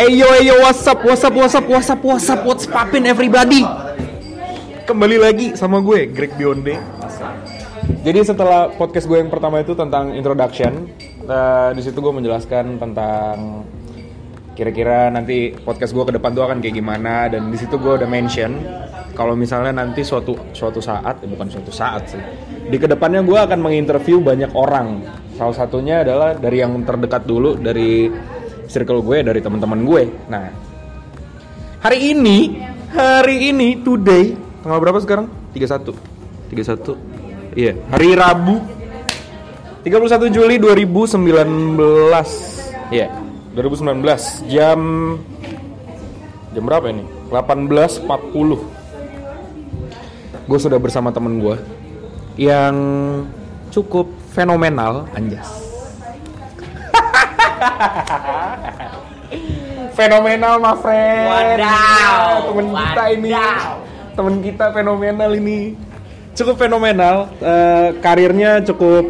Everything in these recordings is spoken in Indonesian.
Hey yo, hey yo, what's up, what's up, what's up, what's up, what's up, what's poppin' everybody? Kembali lagi sama gue, Greg Bionde. Jadi setelah podcast gue yang pertama itu tentang introduction, uh, di situ gue menjelaskan tentang kira-kira nanti podcast gue ke depan tuh akan kayak gimana dan di situ gue udah mention kalau misalnya nanti suatu suatu saat, eh, bukan suatu saat sih, di ke depannya gue akan menginterview banyak orang. Salah satunya adalah dari yang terdekat dulu dari circle gue, dari teman-teman gue. Nah, hari ini, hari ini, today, tanggal berapa sekarang? 31 31 Iya, hari Rabu 31 Juli 2019 Iya, 2019 Jam Jam berapa ini? 18.40 Gue sudah bersama temen gue Yang cukup fenomenal Anjas Fenomenal my friend. Wadaw, Temen kita ini. Wadaw. Temen kita fenomenal ini. Cukup fenomenal eh, Karirnya cukup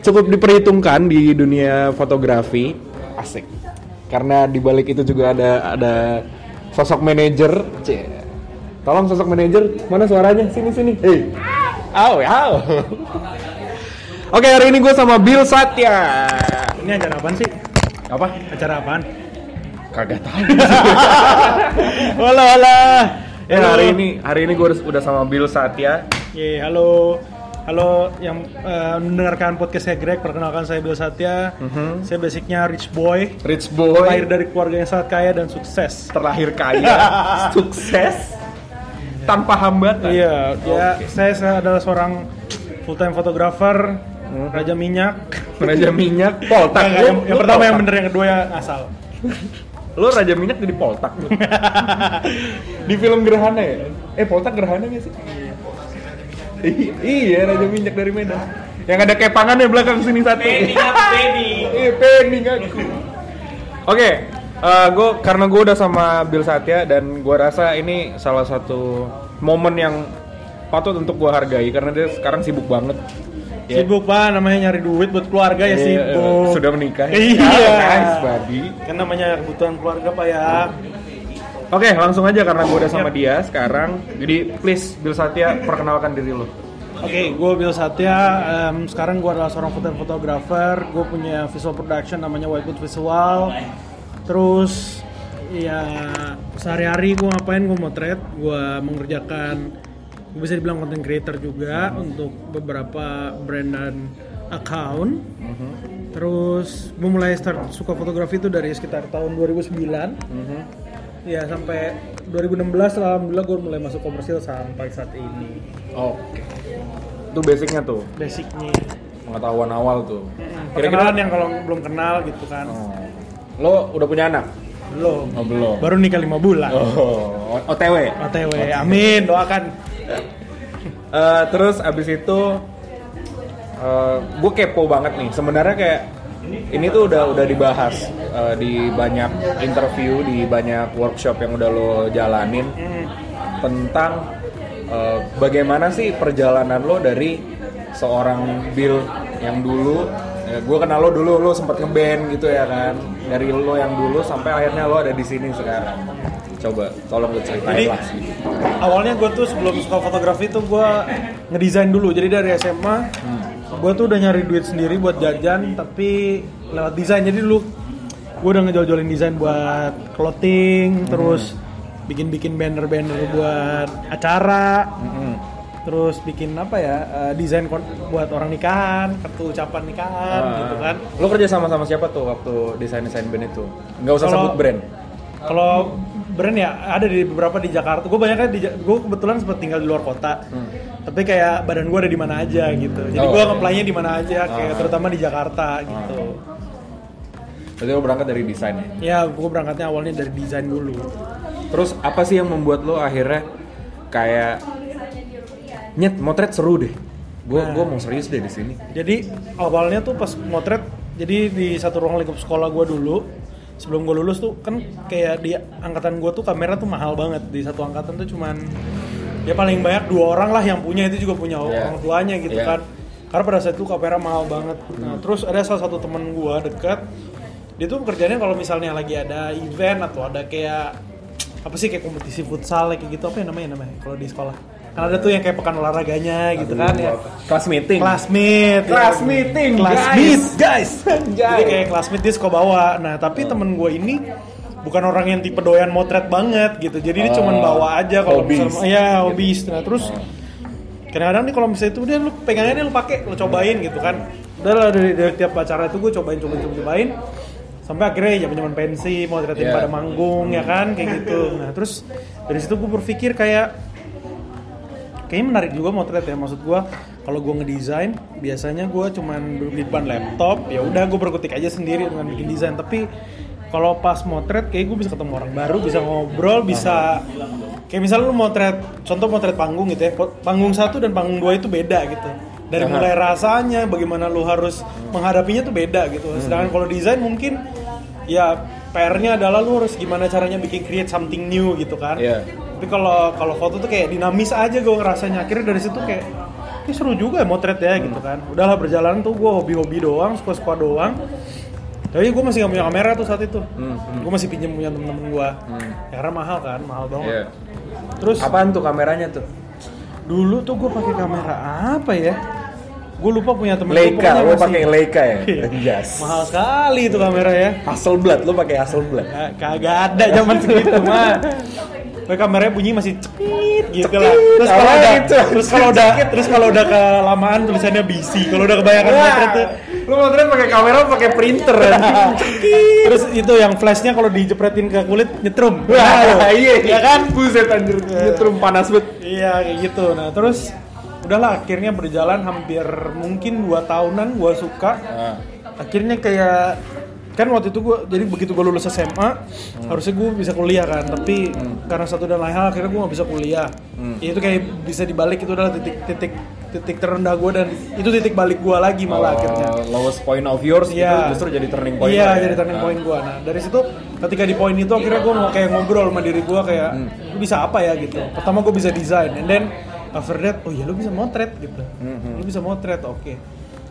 Cukup diperhitungkan di dunia fotografi. Asik. Karena di balik itu juga ada ada sosok manajer. Tolong sosok manajer Mana suaranya? Sini sini. Hei. Au, au. Oke hari ini gue sama Bill Satya Ini acara apaan sih? Apa? Acara apaan? Kagak tahu Wala wala. Ya hari ini hari ini gue udah sama Bill Satya. Ye, halo. Halo yang eh, mendengarkan podcast saya Greg, perkenalkan saya Bill Satya. Mhm. Saya basicnya rich boy, Rich boy, lahir dari keluarga yang sangat kaya dan sukses. terlahir kaya, sukses, tanpa hambatan. Iya, ya Oke. saya, saya adalah seorang full time fotografer, raja minyak. Raja minyak, poltak. Lu- yang, yang pertama yang bener, yang kedua ya asal. Lu raja minyak jadi poltak. Di film Gerhana ya? Eh poltak Gerhana gak sih? I- iya raja minyak dari Medan. Yang ada kepangannya belakang sini satu. Penny, Penny. Iya Penny ngaku. Oke, gue karena gue udah sama Bill Satya dan gue rasa ini salah satu momen yang patut untuk gue hargai karena dia sekarang sibuk banget. Ya. Sibuk pak, namanya nyari duit buat keluarga ya Iya, sibuk. Sudah menikah. Iya. Nice, buddy. Kan namanya kebutuhan keluarga pak ya. Oke, langsung aja karena gue udah sama dia sekarang. Jadi please Bill Satya perkenalkan diri lo. Oke, gue Bill Satya. Em, sekarang gue adalah seorang foto fotografer. Gue punya visual production namanya Whitewood Visual. Terus ya sehari-hari gue ngapain? Gue motret. Gue mengerjakan, bisa dibilang content creator juga untuk beberapa brand dan account. Terus gue mulai start suka fotografi itu dari sekitar tahun 2009. Ya sampai 2016 alhamdulillah gue mulai masuk komersil sampai saat ini. Oke. Itu basicnya tuh, basicnya pengetahuan awal tuh. perkenalan yang kalau belum kenal gitu kan Oh. Lo udah punya anak? belum Oh, belum. baru nikah lima bulan Oh, OTW. OTW amin doakan Eh, terus abis itu gue kepo banget nih. Sebenarnya kayak ini tuh udah udah dibahas eh, di banyak interview, di banyak workshop yang udah lo jalanin tentang eh, bagaimana sih perjalanan lo dari seorang Bill yang dulu gue kenal lo dulu lo sempet ngeband gitu ya kan dari lo yang dulu sampai akhirnya lo ada di sini sekarang coba tolong lo ceritain Jadi- lah awalnya gue tuh sebelum suka fotografi tuh gue ngedesain dulu jadi dari SMA gue tuh udah nyari duit sendiri buat jajan tapi lewat desain jadi dulu gue udah ngejol-jolin desain buat clothing terus bikin-bikin banner-banner buat acara Mm-mm. terus bikin apa ya eh, desain buat orang nikahan kartu ucapan nikahan Ah. gitu kan Lo kerja sama sama siapa tuh waktu desain-desain band itu? Nggak usah Kalau- sebut brand. Kalau brand ya ada di beberapa di Jakarta. Gue banyak kan di gue kebetulan sempat tinggal di luar kota. Tapi kayak badan gue ada di mana aja gitu. Jadi Hmm. Oh. gue ngeplay-nya di mana aja kayak Ah. terutama di Jakarta gitu. Berarti lo berangkat dari desain ya? Ya gue berangkatnya awalnya dari desain dulu. Terus apa sih yang membuat lo akhirnya kayak nyet motret seru deh? Gue Nah. gue mau serius deh di sini. Jadi awalnya tuh pas motret jadi di satu ruang lingkup sekolah gue dulu sebelum gue lulus tuh kan kayak di angkatan gue tuh kamera tuh mahal banget. Di satu angkatan tuh cuman ya paling banyak dua orang lah yang punya itu juga punya Iya. orang tuanya gitu Iya. kan. Karena pada saat itu kamera mahal banget. Nah terus ada salah satu temen gue dekat dia tuh pekerjaannya kalau misalnya lagi ada event atau ada kayak apa sih kayak kompetisi futsal kayak gitu. Apa ya namanya namanya? Kalau di sekolah kan ada tuh yang kayak pekan olahraganya gitu kan ya. Kelas meeting. kelas meet Kelas meeting, kelas guys. meet guys. jadi kayak kelas meet dia suka bawa. Nah tapi temen gue ini bukan orang yang tipe doyan motret banget gitu. Jadi dia Oh, cuman bawa aja kalau misalnya ya hobis. Nah terus kadang-kadang nih kalau misalnya itu dia lu pegangnya dia lu pakai lu cobain gitu kan. Udah lah dari, dari tiap acara itu gue cobain cobain cobain, cobain. Sampai akhirnya zaman zaman pensi mau motretin Yeah. pada manggung ya kan kayak gitu. Nah terus dari situ gue berpikir kayak kayaknya menarik juga motret ya maksud gue kalau gue ngedesain biasanya gue cuman duduk di depan laptop ya udah gue berkutik aja sendiri dengan bikin desain. Tapi kalau pas motret kayak gue bisa ketemu orang baru bisa ngobrol bisa kayak misalnya lu motret contoh motret panggung gitu ya panggung satu dan panggung dua itu beda gitu. Dari Aha. mulai rasanya bagaimana lu harus menghadapinya tuh beda gitu. Sedangkan kalau desain mungkin ya PR-nya adalah lu harus gimana caranya bikin create something new gitu kan. Iya. Tapi kalau kalau foto tuh kayak dinamis aja gue ngerasanya akhirnya dari situ kayak ini seru juga ya motret ya gitu kan udahlah berjalan tuh gue hobi-hobi doang suka-suka doang tapi gue masih gak punya kamera tuh saat itu gue masih pinjam punya temen-temen gue ya, karena mahal kan mahal banget Iya. terus Apaan tuh kameranya tuh? dulu tuh gue pakai kamera apa ya gue lupa punya temen gua Leica, lo masih- pakai Leica ya? Iya. Yes. mahal sekali itu kamera ya Hasselblad, lo pakai Hasselblad. Ka- kagak ada zaman segitu mah Tapi kameranya bunyi masih cekit gitu lah. Terus kalau udah itu? terus kalau udah terus kalau udah kelamaan tulisannya BC. Kalau udah kebanyakan motret tuh Lo motret pakai kamera pakai printer anjing. terus itu yang flashnya kalau dijepretin ke kulit nyetrum. Wah, iya, ya kan? Buset anjir, nyetrum panas banget. Iya kayak gitu. Nah terus udahlah akhirnya berjalan hampir mungkin dua tahunan gua suka. Akhirnya kayak kan waktu itu gua jadi begitu gua lulus SMA harusnya gua bisa kuliah kan tapi karena satu dan lain hal akhirnya gua nggak bisa kuliah Ya, itu kayak bisa dibalik itu adalah titik titik titik terendah gua dan itu titik balik gua lagi malah akhirnya Oh, lowest point of yours itu Iya. justru jadi turning point. Iya, lo ya? jadi turning point gua. Nah, dari situ ketika di poin itu akhirnya gua mau kayak ngobrol sama diri gua kayak Hmm. bisa apa ya gitu. Pertama gua bisa desain and then after that oh ya lu bisa motret gitu. Hmm, Lu bisa motret, oke.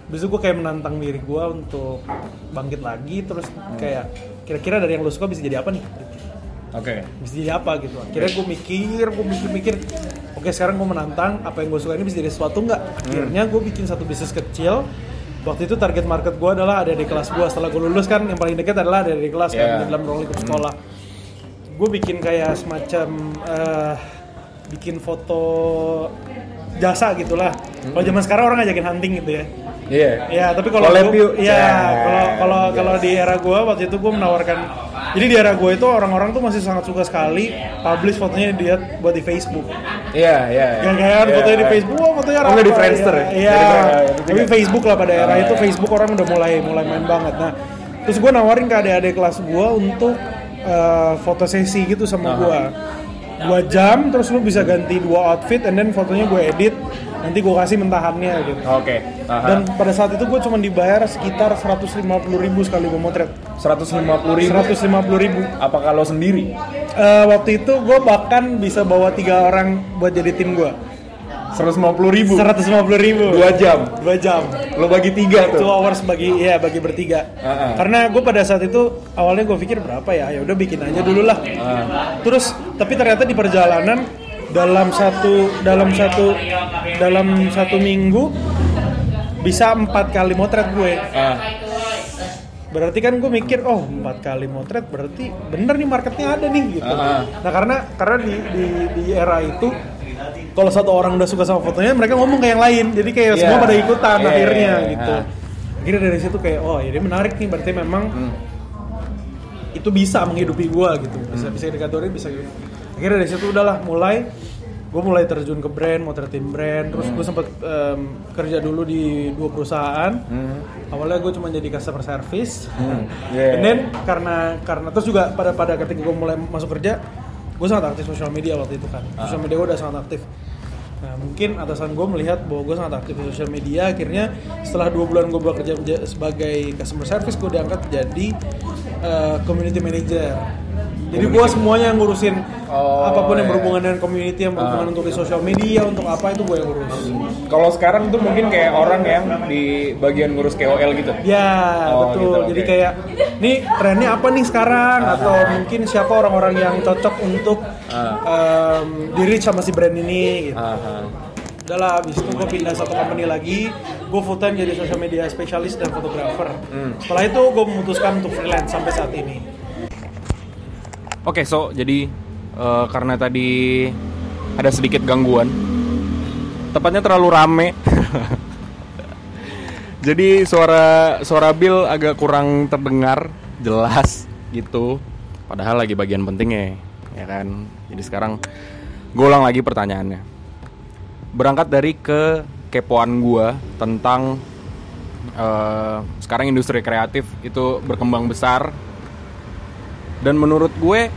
Bisa gue kayak menantang diri gua untuk bangkit lagi terus Hmm. kayak kira-kira dari yang lu suka bisa jadi apa nih? Oke. Bisa jadi apa gitu. Akhirnya gue mikir, gue mikir-mikir Oke sekarang gue menantang apa yang gue suka ini bisa jadi sesuatu nggak? Akhirnya gue bikin satu bisnis kecil Waktu itu target market gue adalah ada di kelas gue Setelah gue lulus kan yang paling dekat adalah ada di kelas Yeah. kan di dalam ruang lingkup sekolah Gue bikin kayak semacam eh, Bikin foto jasa gitulah Kalau zaman sekarang orang ngajakin hunting gitu ya Iya. Ya, tapi kalau Collab gua- yuk. ya Cek. kalau kalau kalau di era gua waktu itu gua menawarkan jadi di era gua itu orang-orang tuh masih sangat suka sekali publish fotonya dia buat di Facebook. Iya, iya. iya. Gak-gagan Iya, fotonya di iya. Facebook, wah fotonya Oh, di Rafa. Friendster ya? Iya. Di Friendster, ya, Tapi Facebook lah pada era Oh, itu iya. Facebook orang udah mulai mulai main banget. Nah, terus gua nawarin ke adik-adik kelas gua untuk eh, foto sesi gitu sama gua. Dua jam, terus lu bisa ganti dua outfit, and then fotonya gue edit, nanti gue kasih mentahannya gitu. Oke. Aha. Dan pada saat itu gue cuma dibayar sekitar 150 ribu sekali gue motret 150 ribu. 150 ribu Apa kalau sendiri? Eh, Waktu itu gue bahkan bisa bawa tiga orang buat jadi tim gue 150 ribu. 150 ribu Dua jam. Dua jam Lo bagi tiga Two tuh. hours bagi ya bagi bertiga ah. Karena gue pada saat itu awalnya gue pikir berapa ya ya udah bikin aja dulu lah Ah. Terus tapi ternyata di perjalanan dalam satu dalam satu dalam satu minggu bisa empat kali motret gue Ah. berarti kan gue mikir oh empat kali motret berarti bener nih marketnya ada nih gitu Ah. nah karena karena di, di di era itu kalau satu orang udah suka sama fotonya mereka ngomong ke yang lain jadi kayak Iya. semua pada ikutan Iya, akhirnya iya, gitu ah. akhirnya dari situ kayak oh ini menarik nih berarti memang Hmm. itu bisa menghidupi gue gitu bisa bisa dikategorin bisa gitu akhirnya dari situ udahlah mulai gue mulai terjun ke brand motretin brand terus gue sempat em, kerja dulu di dua perusahaan Hmm. awalnya gue cuma jadi customer service Hmm. Yeah. and then karena karena terus juga pada pada ketika gue mulai masuk kerja gue sangat aktif sosial media waktu itu kan Ah. sosial media gue udah sangat aktif nah mungkin atasan gue melihat bahwa gue sangat aktif di sosial media akhirnya setelah dua bulan gue bekerja sebagai customer service gue diangkat jadi eh, community manager Jadi gue semuanya yang ngurusin Oh, apa pun yang iya. berhubungan dengan community, yang berhubungan Ah. untuk di sosial media, untuk apa itu gue yang ngurus. Kalau sekarang tuh mungkin kayak orang yang di bagian ngurus KOL gitu. Ya Oh, betul. gitu, Jadi oke. kayak nih trennya apa nih sekarang atau mungkin siapa orang-orang yang cocok untuk Ah. um, di reach sama si brand ini. Gitu. Aha. Udah lah, abis itu gue pindah satu company lagi, gue full time jadi social media specialist dan fotografer. Setelah itu gue memutuskan untuk freelance sampai saat ini. Oke, so jadi eh, karena tadi ada sedikit gangguan, tepatnya terlalu rame. jadi suara suara Bill agak kurang terdengar jelas gitu. Padahal lagi bagian pentingnya, ya kan. Jadi sekarang gue ulang lagi pertanyaannya. Berangkat dari ke kepoan gue tentang eh, sekarang industri kreatif itu berkembang besar dan menurut gue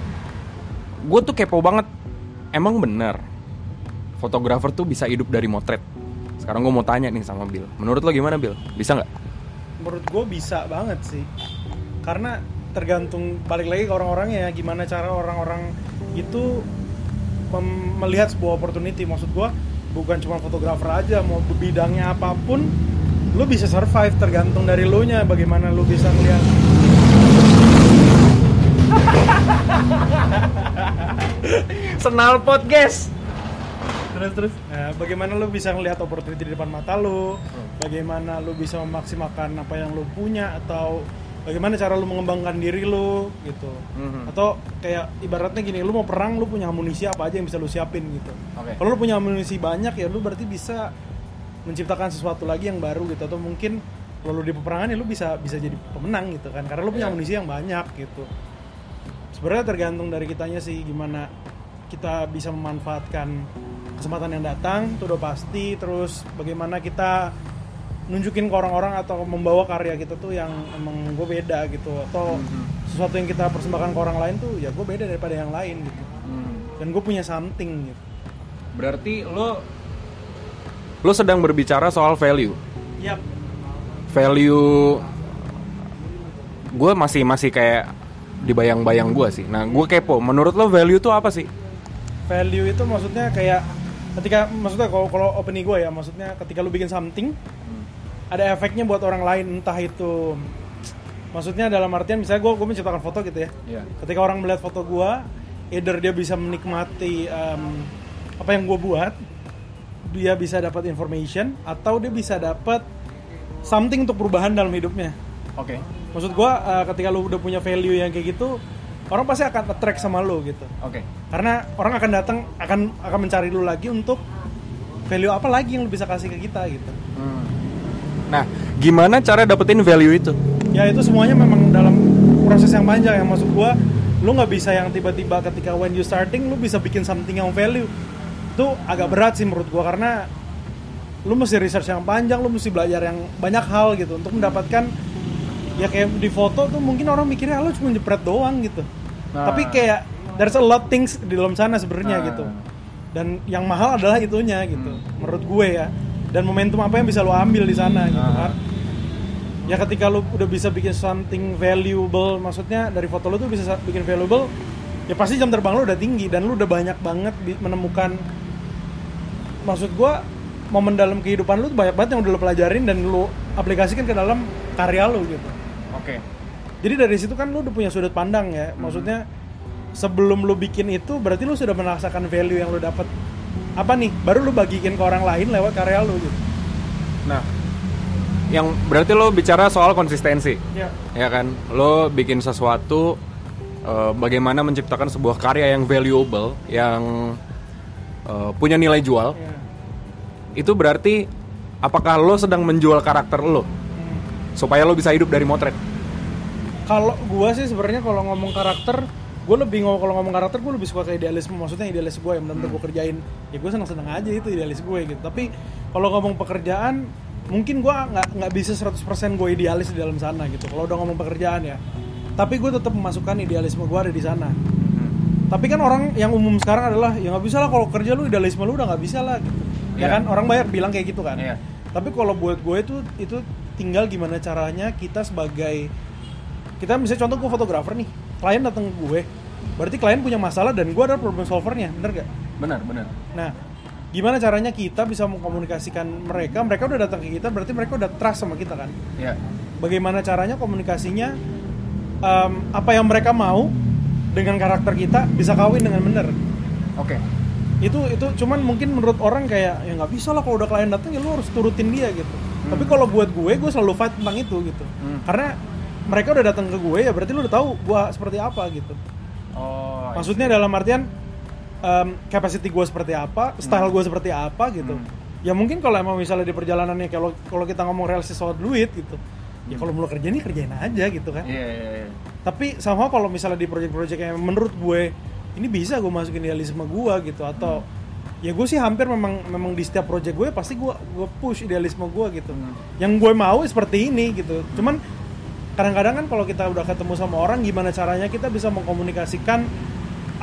gue tuh kepo banget. Emang bener fotografer tuh bisa hidup dari motret? Sekarang gue mau tanya nih sama Bill. Menurut lo gimana Bill? Bisa nggak? Menurut gue bisa banget sih, karena tergantung balik lagi ke orang-orangnya ya, gimana cara orang-orang itu melihat sebuah opportunity. Maksud gue bukan cuma fotografer aja, mau bidangnya apa pun, lu bisa survive tergantung dari lu nya, bagaimana lu bisa ngeliat senal pot guys terus terus Nah, bagaimana lu bisa ngelihat opportunity di depan mata lu, bagaimana lu bisa memaksimalkan apa yang lu punya atau bagaimana cara lu mengembangkan diri lu gitu. Mhm. Atau kayak ibaratnya gini, lu mau perang lu punya amunisi apa aja yang bisa lu siapin gitu. Oke. Kalau lu punya amunisi banyak ya lu berarti bisa menciptakan sesuatu lagi yang baru gitu atau mungkin kalau lu di peperangan ya lu bisa bisa jadi pemenang gitu kan karena lu punya Iya. amunisi yang banyak gitu. Sebenarnya tergantung dari kitanya sih gimana kita bisa memanfaatkan kesempatan yang datang itu udah pasti. Terus bagaimana kita nunjukin ke orang-orang atau membawa karya kita tuh yang emang gue beda gitu. Atau sesuatu yang kita persembahkan ke orang lain tuh ya gue beda daripada yang lain gitu. Dan gue punya something gitu. Berarti lo lo sedang berbicara soal value. Yap. value gue masih masih kayak dibayang-bayang gue sih. Nah gue kepo. Menurut lo value tuh apa sih? Value itu maksudnya kayak ketika maksudnya kalau kalau opini gue ya maksudnya ketika lu bikin something ada efeknya buat orang lain entah itu maksudnya dalam artian misalnya gue gue menciptakan foto gitu ya. Iya. ketika orang melihat foto gue either dia bisa menikmati em, apa yang gue buat dia bisa dapat information atau dia bisa dapat something untuk perubahan dalam hidupnya. Oke maksud gue eh, ketika lu udah punya value yang kayak gitu orang pasti akan attract sama lu gitu. Oke. Karena orang akan datang akan akan mencari lu lagi untuk value apa lagi yang lu bisa kasih ke kita gitu. Nah gimana cara dapetin value itu? Ya itu semuanya memang dalam proses yang panjang. Ya maksud gua lu nggak bisa yang tiba-tiba ketika when you starting lu bisa bikin something yang value. Itu agak berat sih menurut gua karena lu mesti research yang panjang lu mesti belajar yang banyak hal gitu. Untuk mendapatkan ya kayak di foto tuh mungkin orang mikirnya "Ah, lu cuma jepret doang gitu Nah. tapi kayak there's a lot things di dalam sana sebenarnya Nah. gitu dan yang mahal adalah itunya gitu menurut gue ya dan momentum apa yang bisa lo ambil di sana gitu Ah. kan ya ketika lu udah bisa bikin something valuable maksudnya dari foto lu tuh bisa sa- bikin valuable ya pasti jam terbang lu udah tinggi dan lu udah banyak banget menemukan maksud gua momen dalam kehidupan lu tuh banyak banget yang udah lu pelajarin dan lu aplikasikan ke dalam karya lu gitu oke. Jadi dari situ kan lu udah punya sudut pandang ya. Maksudnya sebelum lu bikin itu berarti lu sudah merasakan value yang lu dapat apa nih? Baru lu bagikan ke orang lain lewat karya lu gitu. Nah yang berarti lo bicara soal konsistensi. Ya ya kan? Lo bikin sesuatu eh, bagaimana menciptakan sebuah karya yang valuable yang eh, punya nilai jual. Ya. itu berarti apakah lo sedang menjual karakter lo supaya lo bisa hidup dari motret. Kalau gua sih sebenarnya kalau ngomong karakter gue lebih ngomong kalau ngomong karakter gue lebih suka ke idealisme maksudnya idealis gue yang benar-benar gue kerjain. Ya gue seneng seneng aja itu idealis gue gitu. Tapi kalau ngomong pekerjaan mungkin gue nggak nggak bisa 100% gue idealis di dalam sana gitu. Kalau udah ngomong pekerjaan ya. Tapi gue tetap memasukkan idealisme gue ada di sana. Tapi kan orang yang umum sekarang adalah ya nggak bisa lah kalau kerja lu idealisme lu udah nggak bisa lah gitu. Ya Iya. kan? Orang banyak bilang kayak gitu kan. Iya. tapi kalau buat gue itu itu tinggal gimana caranya kita sebagai kita misalnya contoh gue fotografer nih klien datang ke gue berarti klien punya masalah dan gue adalah problem solvernya bener gak benar benar. Nah gimana caranya kita bisa mengkomunikasikan mereka? Mereka udah datang ke kita berarti mereka udah trust sama kita kan? Ya. Bagaimana caranya komunikasinya em, apa yang mereka mau dengan karakter kita bisa kawin dengan bener oke. Itu itu cuman mungkin menurut orang kayak ya nggak bisa lah kalau udah klien datang ya lu harus turutin dia gitu tapi kalau buat gue gue selalu fight tentang itu gitu. Hmm. karena mereka udah datang ke gue ya berarti lu udah tahu gue seperti apa gitu. Oh maksudnya dalam artian em, capacity gue seperti apa style gue seperti apa gitu. Hmm. ya mungkin kalau emang misalnya di perjalanannya kalau kalau kita ngomong realistis soal duit gitu. Ya kalau mau kerja nih kerjain aja gitu kan. Iya iya iya. Tapi sama kalau misalnya di project-project yang menurut gue ini bisa gue masukin idealisme gue gitu. Atau ya gue sih hampir memang memang di setiap project gue pasti gue gue push idealisme gue gitu. Hmm. yang gue mau seperti ini gitu. Cuman kadang-kadang kan kalau kita udah ketemu sama orang gimana caranya kita bisa mengkomunikasikan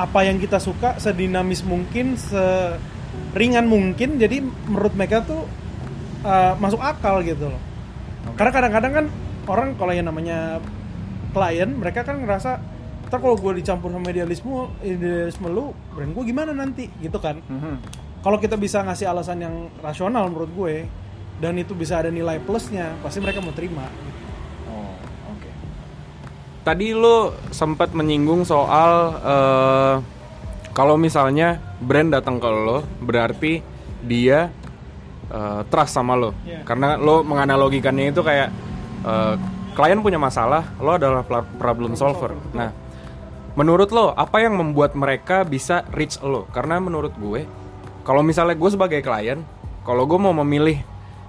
apa yang kita suka sedinamis mungkin seringan mungkin. Jadi menurut mereka tuh uh, masuk akal gitu loh. Karena kadang-kadang kan orang kalau yang namanya klien mereka kan ngerasa ntar kalau gue dicampur sama idealisme idealisme lu brand gue gimana nanti gitu kan Mhm. kalau kita bisa ngasih alasan yang rasional menurut gue dan itu bisa ada nilai plusnya pasti mereka mau terima Oh, oke. Tadi lo sempat menyinggung soal eh, kalau misalnya brand datang ke lo, berarti dia eh, trust sama lo. Iya. Karena lo menganalogikannya itu kayak eh, klien punya masalah, lo adalah problem solver. Nah, menurut lo apa yang membuat mereka bisa reach lo? Karena menurut gue, kalau misalnya gue sebagai klien, kalau gue mau memilih,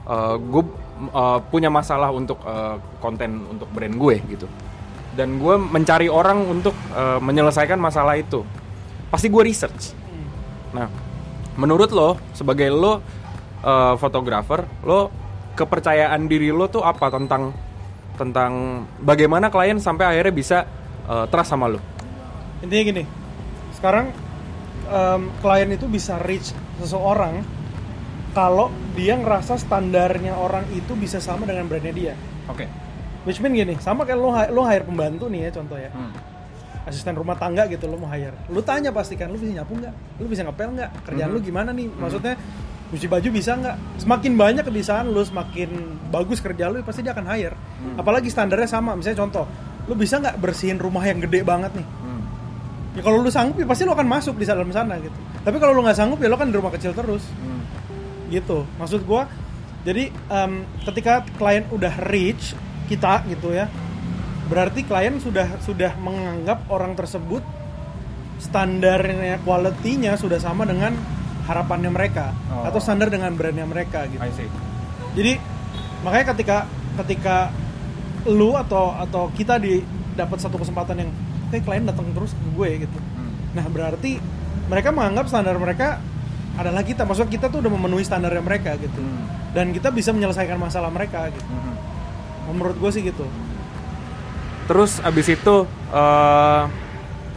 eh, gue eh, punya masalah untuk eh, konten untuk brand gue gitu, dan gue mencari orang untuk eh, menyelesaikan masalah itu, pasti gue research. Nah, menurut lo sebagai lo eh, fotografer, lo kepercayaan diri lo tuh apa tentang tentang bagaimana klien sampai akhirnya bisa eh, trust sama lo? Intinya gini sekarang em, klien itu bisa reach seseorang kalau dia ngerasa standarnya orang itu bisa sama dengan brandnya dia. Oke. which mean gini sama kayak lo lo hire pembantu nih ya contoh ya. Hmm. asisten rumah tangga gitu lo mau hire. Lu tanya pastikan lu bisa nyapu nggak? Lu bisa ngepel nggak? Kerjaan lu gimana nih? Maksudnya cuci baju bisa nggak? Semakin banyak kebiasaan lu semakin bagus kerja lu pasti dia akan hire. Apalagi standarnya sama. Misalnya contoh lu bisa nggak bersihin rumah yang gede banget nih? Hmm. Ya kalau lu sanggup ya pasti lu akan masuk di dalam sana gitu tapi kalau lu nggak sanggup ya lu kan di rumah kecil terus Hmm. gitu maksud gua jadi em, ketika klien udah reach kita gitu ya berarti klien sudah sudah menganggap orang tersebut standarnya quality-nya sudah sama dengan harapannya mereka Oh. atau standar dengan brandnya mereka gitu I see. jadi makanya ketika ketika lu atau atau kita di dapat satu kesempatan yang kayak klien datang terus ke gue gitu Hmm. nah berarti mereka menganggap standar mereka adalah kita maksud kita tuh udah memenuhi standarnya mereka gitu Hmm. dan kita bisa menyelesaikan masalah mereka gitu Mhm. menurut gue sih gitu Terus abis itu eh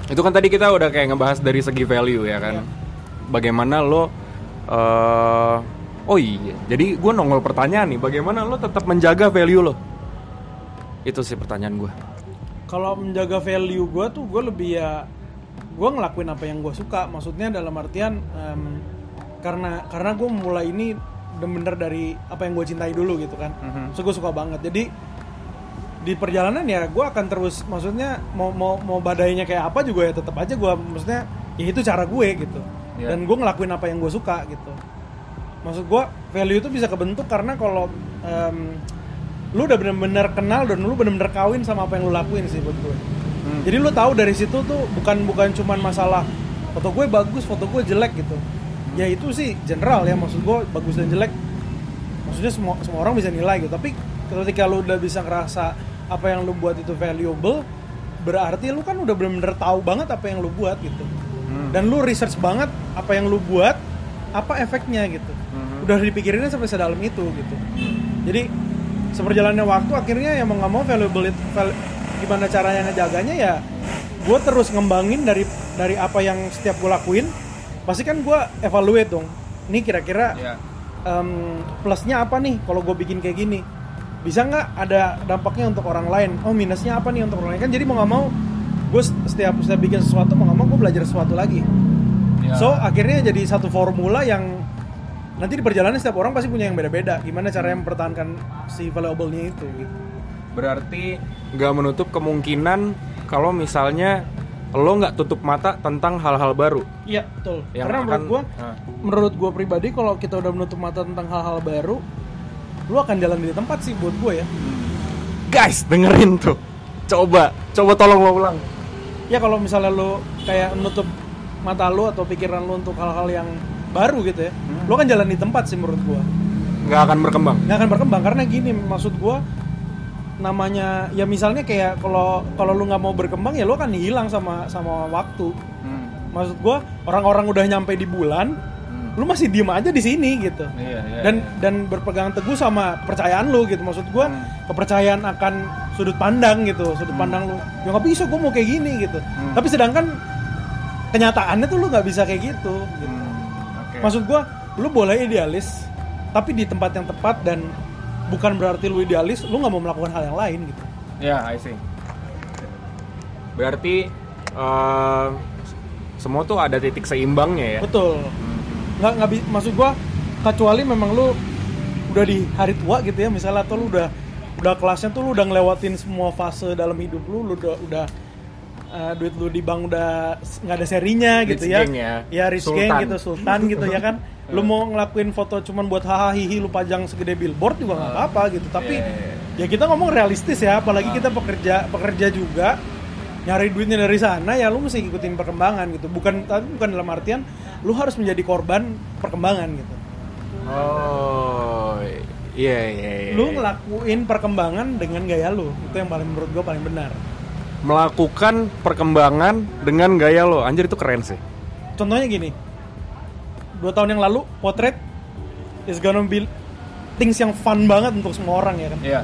itu kan tadi kita udah kayak ngebahas dari segi value ya kan. Iya. Bagaimana lo eh oh iya. Jadi gue nongol pertanyaan nih, bagaimana lo tetap menjaga value lo? Itu sih pertanyaan gue. Kalau menjaga value gue tuh gue lebih ya gue ngelakuin apa yang gue suka. Maksudnya dalam artian em, karena karena gue mulai ini bener-bener dari apa yang gue cintai dulu gitu kan. Mhm. so gue suka banget. Jadi di perjalanan ya gue akan terus maksudnya mau mau mau badainya kayak apa juga ya tetap aja gue maksudnya ya itu cara gue gitu. Iya. dan gue ngelakuin apa yang gue suka gitu. Maksud gue value itu bisa kebentuk karena kalau em, lu udah bener-bener kenal dan lu bener-bener kawin sama apa yang lu lakuin sih buat gue. Hmm. jadi lu tahu dari situ tuh bukan bukan cuman masalah foto gue bagus foto gue jelek gitu. Ya itu sih general ya maksud gue bagus dan jelek. Maksudnya semua semua orang bisa nilai gitu. Tapi ketika lu udah bisa ngerasa apa yang lu buat itu valuable berarti lu kan udah bener-bener tahu banget apa yang lu buat gitu. Hmm. dan lu research banget apa yang lu buat apa efeknya gitu. Mhm. udah dipikirinnya sampai sedalam itu gitu. Jadi seperjalannya waktu akhirnya yang mau nggak mau valuable it- val- gimana caranya ngejaganya ya gue terus ngembangin dari dari apa yang setiap gue lakuin. Pasti kan gue evaluate dong ini kira-kira Ya. em, plusnya apa nih kalau gue bikin kayak gini? Bisa nggak ada dampaknya untuk orang lain? Oh minusnya apa nih untuk orang lain? Kan jadi mau nggak mau gue setiap setiap bikin sesuatu mau nggak mau gue belajar sesuatu lagi. Ya. so akhirnya jadi satu formula yang nanti di perjalanan setiap orang pasti punya yang beda-beda gimana cara mempertahankan si valuable-nya itu gitu. Berarti nggak menutup kemungkinan kalau misalnya lo nggak tutup mata tentang hal-hal baru. iya betul Yang karena menurut akan- gue Ah. menurut gue pribadi kalau kita udah menutup mata tentang hal-hal baru lu akan jalan di tempat sih buat gue ya Guys, dengerin tuh. Coba, coba tolong lo ulang. ya kalau misalnya lu kayak menutup mata lu atau pikiran lu untuk hal-hal yang baru gitu ya Hmm. lu kan jalan di tempat sih menurut gua Nggak akan berkembang. nggak akan berkembang karena gini maksud gua namanya ya misalnya kayak kalau kalau lu nggak mau berkembang ya lu akan hilang sama sama waktu maksud gua orang-orang udah nyampe di bulan lu masih diem aja di sini gitu Iya, iya. dan dan berpegang teguh sama kepercayaan lu gitu maksud gua Hmm. kepercayaan akan sudut pandang gitu sudut pandang lu ya nggak bisa gua mau kayak gini gitu Hmm. tapi sedangkan kenyataannya tuh lu nggak bisa kayak gitu, gitu. Oke. Maksud gua lu boleh idealis tapi di tempat yang tepat dan bukan berarti lu idealis lu nggak mau melakukan hal yang lain gitu Ya, I see. Berarti eh, semua tuh ada titik seimbangnya ya. betul nggak nggak maksud gua kecuali memang lu udah di hari tua gitu ya misalnya atau lu udah udah kelasnya tuh lu udah ngelewatin semua fase dalam hidup lu lu udah udah eh, duit lu di bank udah nggak ada serinya gitu Rich ya. gang ya. ya rich Sultan. gang gitu sultan gitu ya kan. Lu mau ngelakuin foto cuman buat hahaha hihi lu pajang segede billboard juga nggak apa-apa gitu. Tapi Iya, iya, ya kita ngomong realistis ya apalagi kita pekerja pekerja juga nyari duitnya dari sana ya lu mesti ikutin perkembangan gitu. Bukan tapi bukan dalam artian lu harus menjadi korban perkembangan gitu. Oh, iya iya iya. lu ngelakuin perkembangan dengan gaya lu. Itu yang paling menurut gua paling benar melakukan perkembangan dengan gaya lo. Anjir itu keren sih. contohnya gini dua tahun yang lalu potret is gonna be things yang fun banget untuk semua orang ya kan Iya.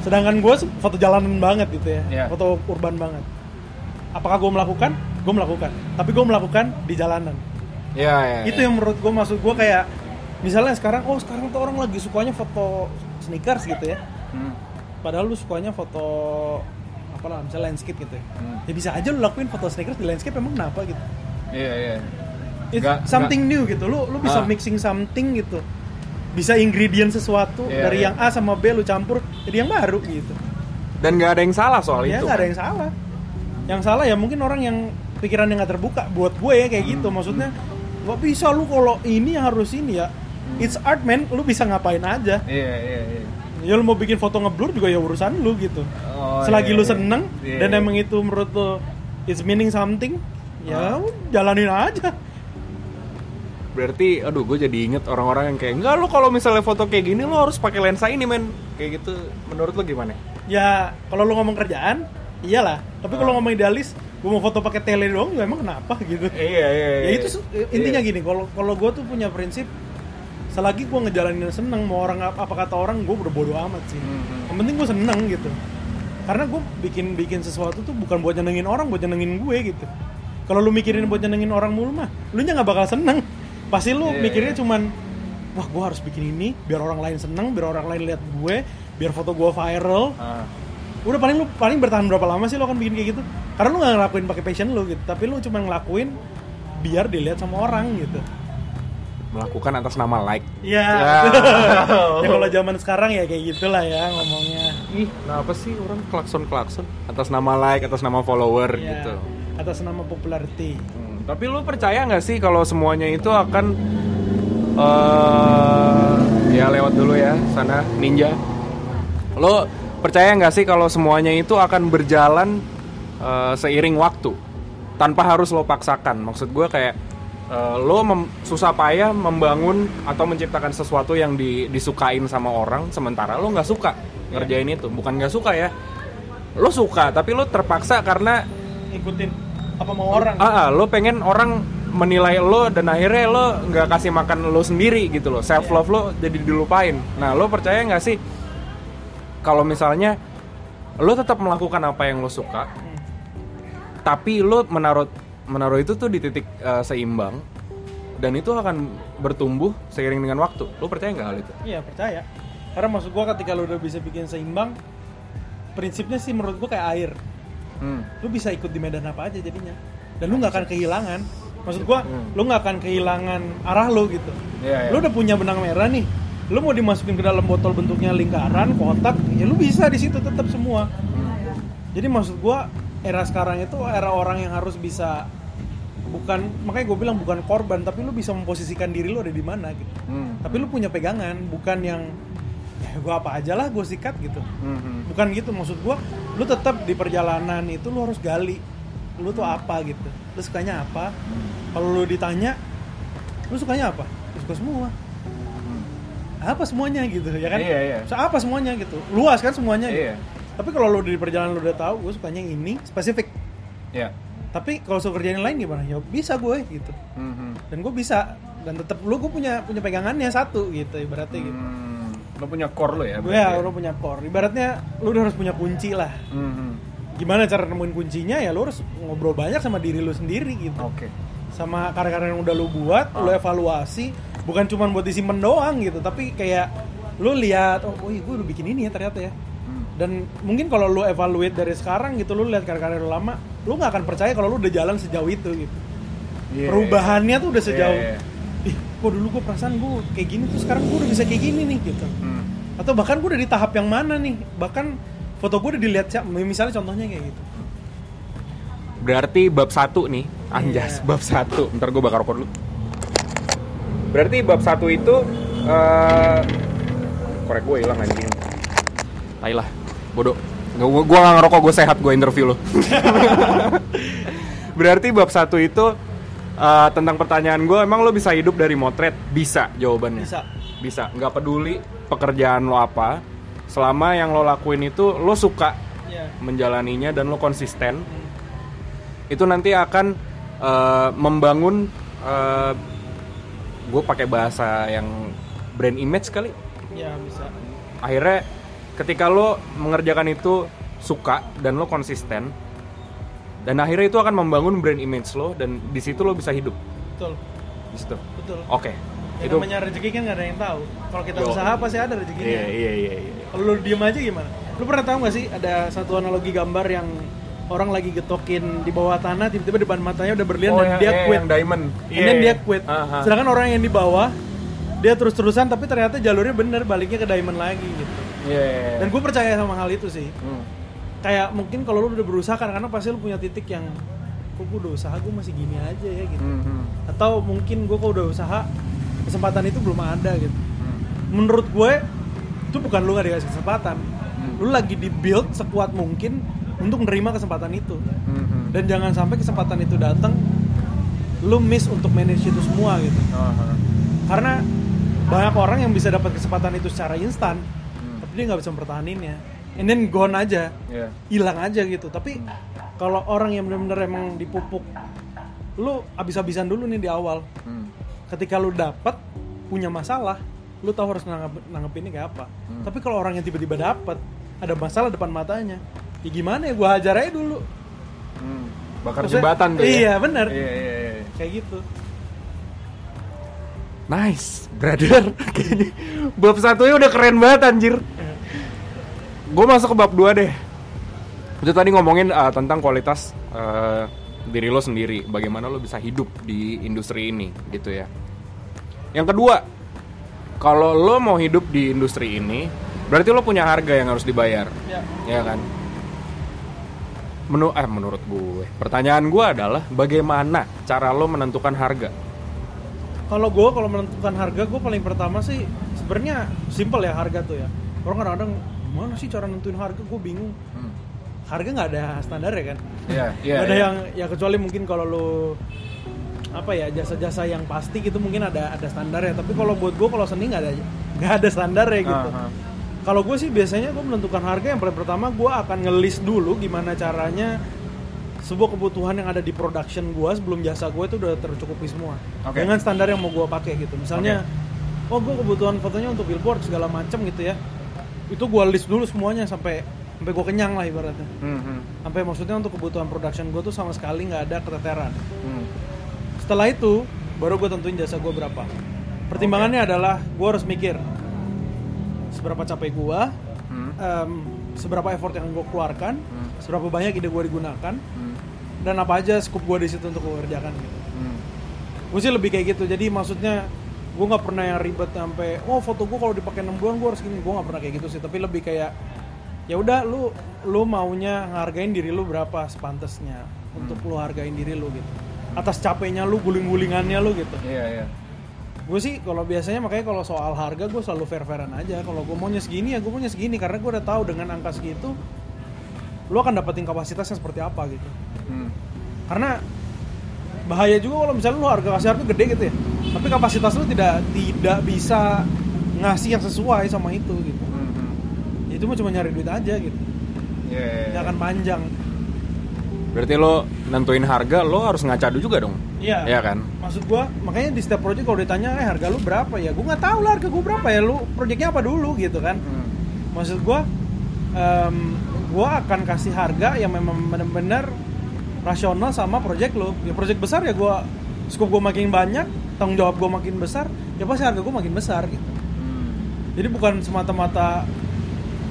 sedangkan gue foto jalanan banget gitu ya Iya. foto urban banget apakah gue melakukan gue melakukan tapi gue melakukan di jalanan Iya iya. itu yang menurut gue maksud gue kayak misalnya sekarang oh sekarang tuh orang lagi sukanya foto sneakers gitu ya Hmm. padahal lu sukanya foto apa lah misalnya landscape gitu ya Hmm. ya bisa aja lu lakuin foto sneakers di landscape emang kenapa gitu Iya iya. It's Nggak- something new gitu lu lu bisa Ah. mixing something gitu bisa ingredient sesuatu Iya, dari iya. yang A sama B lu campur jadi yang baru gitu Dan nggak ada yang salah soal ya itu. nggak ada kan? yang salah yang salah ya mungkin orang yang pikiran yang nggak terbuka buat gue ya kayak gitu Hmm. maksudnya nggak bisa lu kalau ini harus ini ya it's art man lu bisa ngapain aja Iya iya iya. Ya lu mau bikin foto ngeblur juga ya urusan lu gitu Oh, selagi iya, lu iya. seneng Iya, dan iya. emang itu menurut lu it's meaning something ya Ah. jalanin aja Berarti, aduh, gue jadi inget orang-orang yang kayak enggak lu kalau misalnya foto kayak gini lu harus pakai lensa ini men. Kayak gitu. Menurut lu gimana? ya kalau lu ngomong kerjaan iyalah tapi kalau Ah. ngomong idealis gue mau foto pakai tele doang ya emang kenapa gitu Iya iya. ya itu su- intinya gini kalau kalau gue tuh punya prinsip selagi gue ngejalanin seneng mau orang apa, apa kata orang gue udah bodo amat sih. Mhm. yang penting gue seneng gitu. Karena gue bikin bikin sesuatu tuh bukan buat nyenengin orang buat nyenengin gue gitu. Kalau lu mikirin buat nyenengin orang mulu mah lu nya nggak bakal seneng. Pasti lu Iya, mikirnya iya. cuman wah gue harus bikin ini biar orang lain seneng biar orang lain lihat gue biar foto gue viral. Ah. udah paling lu paling bertahan berapa lama sih lo kan bikin kayak gitu? Karena lu nggak ngelakuin pakai passion lu gitu tapi lu cuma ngelakuin biar dilihat sama orang gitu Melakukan atas nama like. Iya. Ya. ya kalau zaman sekarang ya kayak gitulah ya ngomongnya. Ih, kenapa sih orang klakson-klakson atas nama like, atas nama follower Iya. gitu. Atas nama popularity. Hmm, tapi lu percaya nggak sih kalau semuanya itu akan eh ya lewat dulu ya sana ninja. Lo percaya nggak sih kalau semuanya itu akan berjalan eh, seiring waktu tanpa harus lo paksakan? Maksud gue kayak eh, lo mem- susah payah membangun atau menciptakan sesuatu yang di- disukain sama orang sementara lo nggak suka ngerjain itu. Bukan nggak suka ya, lo suka tapi lo terpaksa karena Ikutin apa mau orang. ah, ah, lo pengen orang menilai lo dan akhirnya lo nggak kasih makan lo sendiri gitu lo. Self love lo jadi dilupain. Nah lo percaya nggak sih kalau misalnya lo tetap melakukan apa yang lo suka tapi lo menaruh menaruh itu tuh di titik eh, seimbang dan itu akan bertumbuh seiring dengan waktu lo percaya nggak hal itu Iya percaya. Karena maksud gua ketika lu udah bisa bikin seimbang, prinsipnya sih menurut gua kayak air. Hmm. lu bisa ikut di medan apa aja jadinya dan lu nggak akan kehilangan maksud gua Hmm. lu nggak akan kehilangan arah lu gitu Iya, iya. lu udah punya benang merah nih lu mau dimasukin ke dalam botol bentuknya lingkaran kotak ya lu bisa di situ tetap semua Hmm. jadi maksud gua era sekarang itu era orang yang harus bisa bukan makanya gue bilang bukan korban tapi lu bisa memposisikan diri lu ada di mana gitu. Hmm. tapi lu punya pegangan bukan yang ya gue apa aja lah gue sikat gitu. Hmm. bukan gitu maksud gua lu tetap di perjalanan itu lu harus gali lu tuh apa gitu. Lu sukanya apa? Kalau lu ditanya lu sukanya apa? Lu suka semua. Apa semuanya? gitu ya kan? Iya, iya. Apa semuanya? gitu. Luas kan semuanya? Gitu. Tapi kalau lu di perjalanan lu udah tahu gue sukanya yang ini spesifik Ya. tapi kalau suka kerjaan yang lain gimana ya bisa gue gitu Hmm. dan gue bisa dan tetap lu gue punya punya pegangannya satu gitu ibaratnya gitu Hmm. Lo punya core lo ya? gue berarti ya lu punya core ibaratnya lu udah harus punya kunci lah Hmm. gimana cara nemuin kuncinya ya lu harus ngobrol banyak sama diri lu sendiri gitu Oke. sama karya-karya yang udah lu buat lu Ah. evaluasi bukan cuma buat disimpan doang gitu tapi kayak lu lihat oh, oh iya gue udah bikin ini ya ternyata ya. Dan mungkin kalau lu evaluate dari sekarang gitu lu lihat karya-karya lu lama lu nggak akan percaya kalau lu udah jalan sejauh itu gitu Iya, perubahannya tuh udah sejauh Iya, ih kok dulu gue perasaan gue kayak gini tuh sekarang gue udah bisa kayak gini nih gitu Hmm. atau bahkan gue udah di tahap yang mana nih bahkan foto gue udah dilihat siapa misalnya contohnya kayak gitu Berarti bab satu nih, anjas Iya. bab satu. Ntar gue bakar rokok dulu. Berarti bab satu itu eh korek gue hilang anjing. Tai lah, bodoh. Nggak, gua, gua gak ngerokok, gue sehat, gue interview lo. Berarti bab satu itu eh, tentang pertanyaan gue, emang lo bisa hidup dari motret? Bisa jawabannya. bisa Bisa, nggak peduli pekerjaan lo apa, selama yang lo lakuin itu lo suka ya menjalaninya dan lo konsisten, itu nanti akan eh, membangun gue pakai bahasa yang brand image kali ya bisa akhirnya ketika lo mengerjakan itu suka dan lo konsisten dan akhirnya itu akan membangun brand image lo dan di situ lo bisa hidup betul di situ betul oke Ya, itu namanya rezeki kan gak ada yang tahu. Kalau kita Yo. usaha pasti ada rezekinya. iya iya iya iya Kalau lu diem aja gimana? Lu pernah tahu gak sih ada satu analogi gambar yang orang lagi getokin di bawah tanah tiba-tiba depan matanya udah berlian dan yang- dia iya, quit. yang diamond And then dia quit. Aha. Sedangkan orang yang di bawah dia terus-terusan tapi ternyata jalurnya bener baliknya ke diamond lagi gitu. Iya iya, iya. Dan gue percaya sama hal itu sih. Hmm. Kayak mungkin kalau lu udah berusaha kadang-kadang pasti lu punya titik yang kok gue udah usaha gue masih gini aja ya gitu. Hmm, hmm, Atau mungkin gue kalau udah usaha kesempatan itu belum ada gitu. hmm. menurut gue itu bukan lu gak dikasih kesempatan Hmm. lu lagi di build sekuat mungkin untuk menerima kesempatan itu Hmm, hmm. dan jangan sampai kesempatan itu datang lu miss untuk manage itu semua gitu Aha. karena banyak orang yang bisa dapat kesempatan itu secara instan. Tapi dia nggak bisa mempertahaninnya and then gone aja Iya. hilang aja gitu tapi kalau orang yang benar-benar emang dipupuk lu abis-abisan dulu nih di awal Hmm. ketika lu dapat punya masalah lu tahu harus nanggep, nanggepinnya kayak apa Hmm. tapi kalau orang yang tiba-tiba dapat ada masalah depan matanya ya gimana ya gua hajar aja dulu Hmm. Bakar Maksudnya- jembatan tuh ya. iya bener Iya iya iya. kayak gitu Nice, brother. Kayaknya bab satunya udah keren banget anjir. Gue masuk ke bab 2 deh. Itu tadi ngomongin uh, tentang kualitas uh, diri lo sendiri, bagaimana lo bisa hidup di industri ini, gitu ya. Yang kedua, kalau lo mau hidup di industri ini, berarti lo punya harga yang harus dibayar, ya ya kan? Menu eh menurut gue, pertanyaan gue adalah bagaimana cara lo menentukan harga? kalau gue kalau menentukan harga gue paling pertama sih sebenarnya simple ya harga tuh ya orang kadang-kadang gimana sih cara nentuin harga? Gue bingung. Harga nggak ada standar ya kan? Iya, iya. Nggak ada iya. yang ya kecuali mungkin kalau lo apa ya jasa-jasa yang pasti gitu mungkin ada ada standar ya. Tapi kalau buat gue kalau seni nggak ada nggak ada standar ya gitu. Aha. kalau gue sih biasanya gue menentukan harga yang paling pertama gue akan ngelis dulu gimana caranya sebuah kebutuhan yang ada di production gue sebelum jasa gue itu udah tercukupi semua. Oke. dengan standar yang mau gue pakai gitu. Misalnya oh gue kebutuhan fotonya untuk billboard segala macam gitu ya itu gue list dulu semuanya sampai sampai gue kenyang lah ibaratnya Hmm, sampai maksudnya untuk kebutuhan production gue tuh sama sekali nggak ada keteteran hmm. setelah itu baru gue tentuin jasa gue berapa pertimbangannya adalah gue harus mikir seberapa capek gue Hmm. em, seberapa effort yang gue keluarkan, Hmm. seberapa banyak ide gue digunakan, dan apa aja scope gue di situ untuk gue kerjakan gitu. Hmm. Gue sih lebih kayak gitu. Jadi maksudnya gue nggak pernah yang ribet sampai oh foto gue kalau dipakai 6 bulan gue harus gini. Gue nggak pernah kayak gitu sih. Tapi lebih kayak ya udah lu lu maunya ngargain diri lu berapa sepantasnya untuk lu hargain diri lu gitu. Atas capeknya lu, guling-gulingannya lu gitu. Iya, iya. Gue sih kalau biasanya makanya kalau soal harga gue selalu fair-fairan aja. Kalau gue maunya segini ya gue maunya segini karena gue udah tahu dengan angka segitu lu akan dapetin kapasitasnya seperti apa gitu. Hmm. Karena bahaya juga kalau misalnya lu harga kasih harga gede gitu ya. Tapi kapasitas lu tidak tidak bisa ngasih yang sesuai sama itu gitu. Ya, itu mah cuma nyari duit aja gitu. Nggak iya. akan panjang. Berarti lo nentuin harga, lo harus ngaca dulu juga dong. Iya. Iya kan? Maksud gua makanya di setiap project kalau ditanya eh harga lu berapa ya? Gua nggak tahu lah harga gua berapa ya. Lu projectnya apa dulu gitu kan. maksud gua em, gua akan kasih harga yang memang benar-benar rasional sama project lo ya project besar ya gua scope gua makin banyak tanggung jawab gua makin besar ya pasti harga gua makin besar gitu jadi bukan semata-mata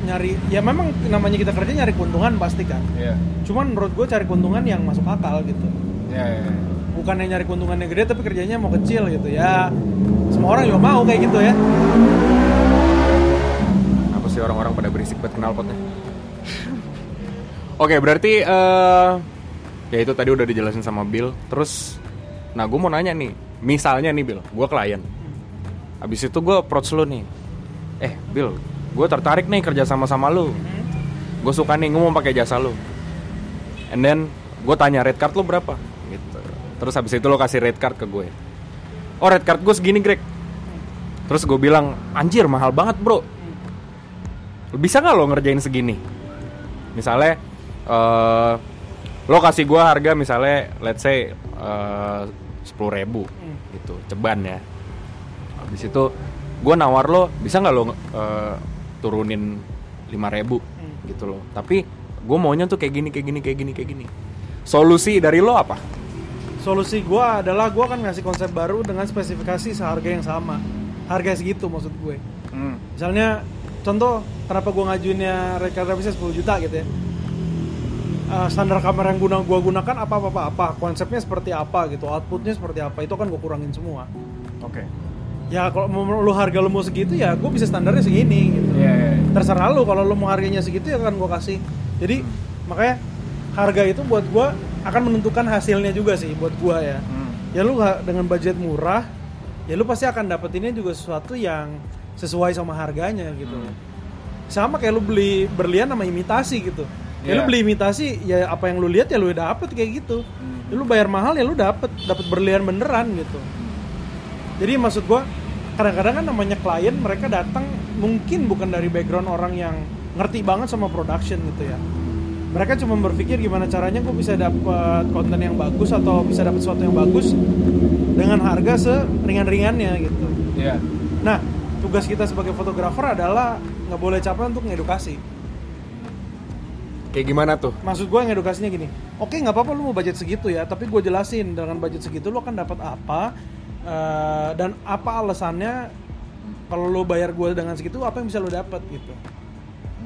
nyari ya memang namanya kita kerja nyari keuntungan pasti kan Iya. cuman menurut gue cari keuntungan yang masuk akal gitu Iya, iya. bukan yang nyari keuntungan yang gede tapi kerjanya mau kecil gitu ya semua orang juga mau kayak gitu ya Apa sih orang-orang pada berisik buat kenal potnya? Oke, berarti eh ya itu tadi udah dijelasin sama Bill. Terus, nah gue mau nanya nih, misalnya nih Bill, gue klien. Habis itu gue approach lu nih. Eh, Bill, gue tertarik nih kerja sama sama lu. Gue suka nih, gue mau pakai jasa lu. And then gue tanya rate card lu berapa? Gitu. Terus habis itu lo kasih rate card ke gue. Oh, rate card gue segini, Greg. Terus gue bilang, anjir mahal banget bro. Bisa nggak lo ngerjain segini? Misalnya, eh lo kasih gue harga misalnya, let's say sepuluh ribu gitu, ceban ya. Habis itu gue nawar lo, bisa nggak lo eh, turunin lima ribu gitu loh. Tapi gue maunya tuh kayak gini, kayak gini, kayak gini, kayak gini. Solusi dari lo apa? solusi gua adalah gua akan ngasih konsep baru dengan spesifikasi seharga yang sama harga segitu maksud gue misalnya contoh kenapa gua ngajuinnya recorder bisa 10 juta gitu ya Eh, standar kamera yang guna gua gunakan apa apa apa? Apa? Konsepnya seperti apa gitu? Outputnya seperti apa? Itu kan gua kurangin semua. Oke. ya kalau mau lu harga lu mau segitu ya gue bisa standarnya segini gitu. Iya, iya. terserah lu kalau lu mau harganya segitu ya kan gue kasih. Jadi makanya harga itu buat gue akan menentukan hasilnya juga sih buat gue ya. Ya lu dengan budget murah ya lu pasti akan dapetinnya juga sesuatu yang sesuai sama harganya gitu. Sama kayak lu beli berlian sama imitasi gitu ya lu Iya. beli imitasi ya apa yang lu lihat ya lu dapet kayak gitu. Ya lu bayar mahal ya lu dapet dapet berlian beneran gitu. Jadi maksud gua kadang-kadang kan namanya klien mereka datang mungkin bukan dari background orang yang ngerti banget sama production gitu ya. Mereka cuma berpikir gimana caranya gue bisa dapat konten yang bagus atau bisa dapat sesuatu yang bagus dengan harga seringan-ringannya gitu. Iya. nah tugas kita sebagai fotografer adalah nggak boleh capek untuk ngedukasi Kayak gimana tuh? maksud gue ngedukasinya gini oke nggak apa-apa lu mau budget segitu ya tapi gue jelasin dengan budget segitu lu akan dapat apa eh, dan apa alasannya kalau lu bayar gue dengan segitu apa yang bisa lu dapat gitu